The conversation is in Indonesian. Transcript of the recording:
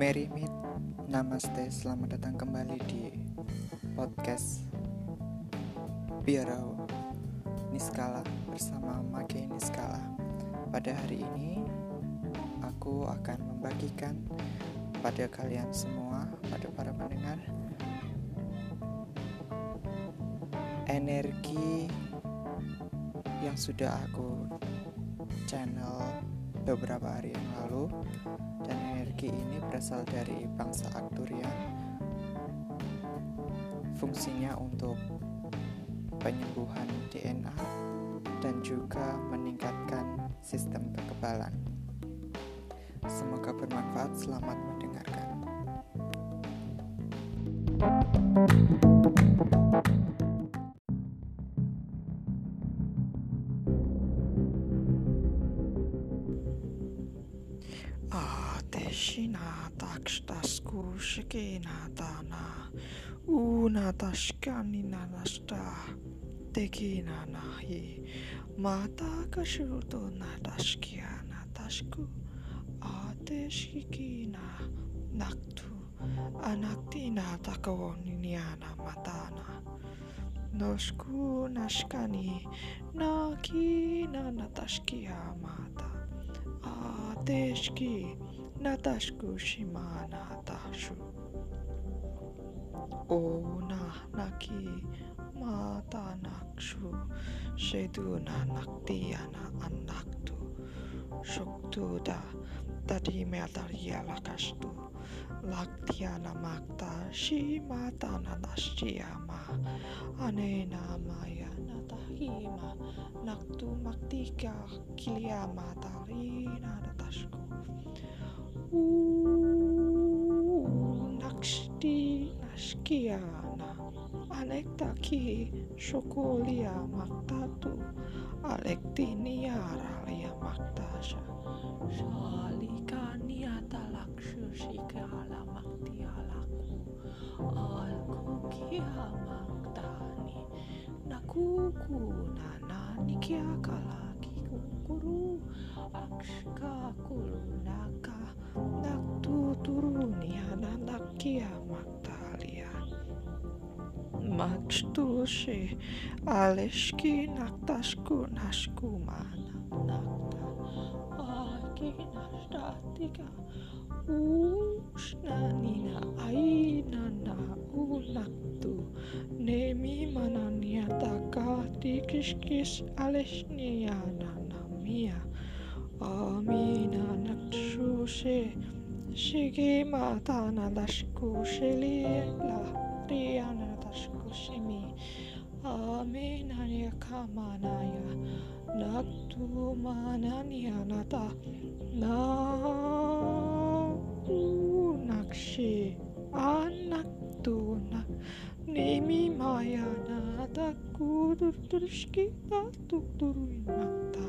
Mary Meet, Namaste, selamat datang kembali di podcast Biarau Niskala bersama Mage Niskala. Pada hari ini, aku akan membagikan pada kalian semua, pada para pendengar, energi yang sudah aku channel beberapa hari yang lalu dan energi ini berasal dari bangsa Arcturian fungsinya untuk penyembuhan DNA dan juga meningkatkan sistem kekebalan. Semoga bermanfaat selamat mendengarkan Ate shina Dakstasku Shikina Dana Una Dashkani nanasta teki nana hi Mata ka shuuto nataski anatasku ateshiki na Naktu Anaktina Takawoniniana Matana nosku Nashkani naki nanataski amata shimana tashu Ona naki mata nakshu. Sheduna naktiana anaktu Shuktuda tadi metaria lakastu Laktiana makta shimata nadashyama Anena natahima Naktu maktika kiliama tarina natashku naksti naskiana alektaki shokolia maktatu alektiniaralia maktasha. Shalikania talakshushikala maktialaku alkukia maktani nakuku nanani kiakala kikukuru akshka kulunaka naktu turunia nanakia maktalia makstushi aleshki naktashku nashkumana nakta akinashtatika ushnanina ainana unaktu nemi manania dikis-kis alisnya nanamia Amina naksu se Shigi mata nadashku shelila Riya nadashku shimi Amina niyakamanaya Naktu mananya nata Naktu nakshi Anaktu na Nimi maya nataku doktor Szczęta, doktoruje Magda.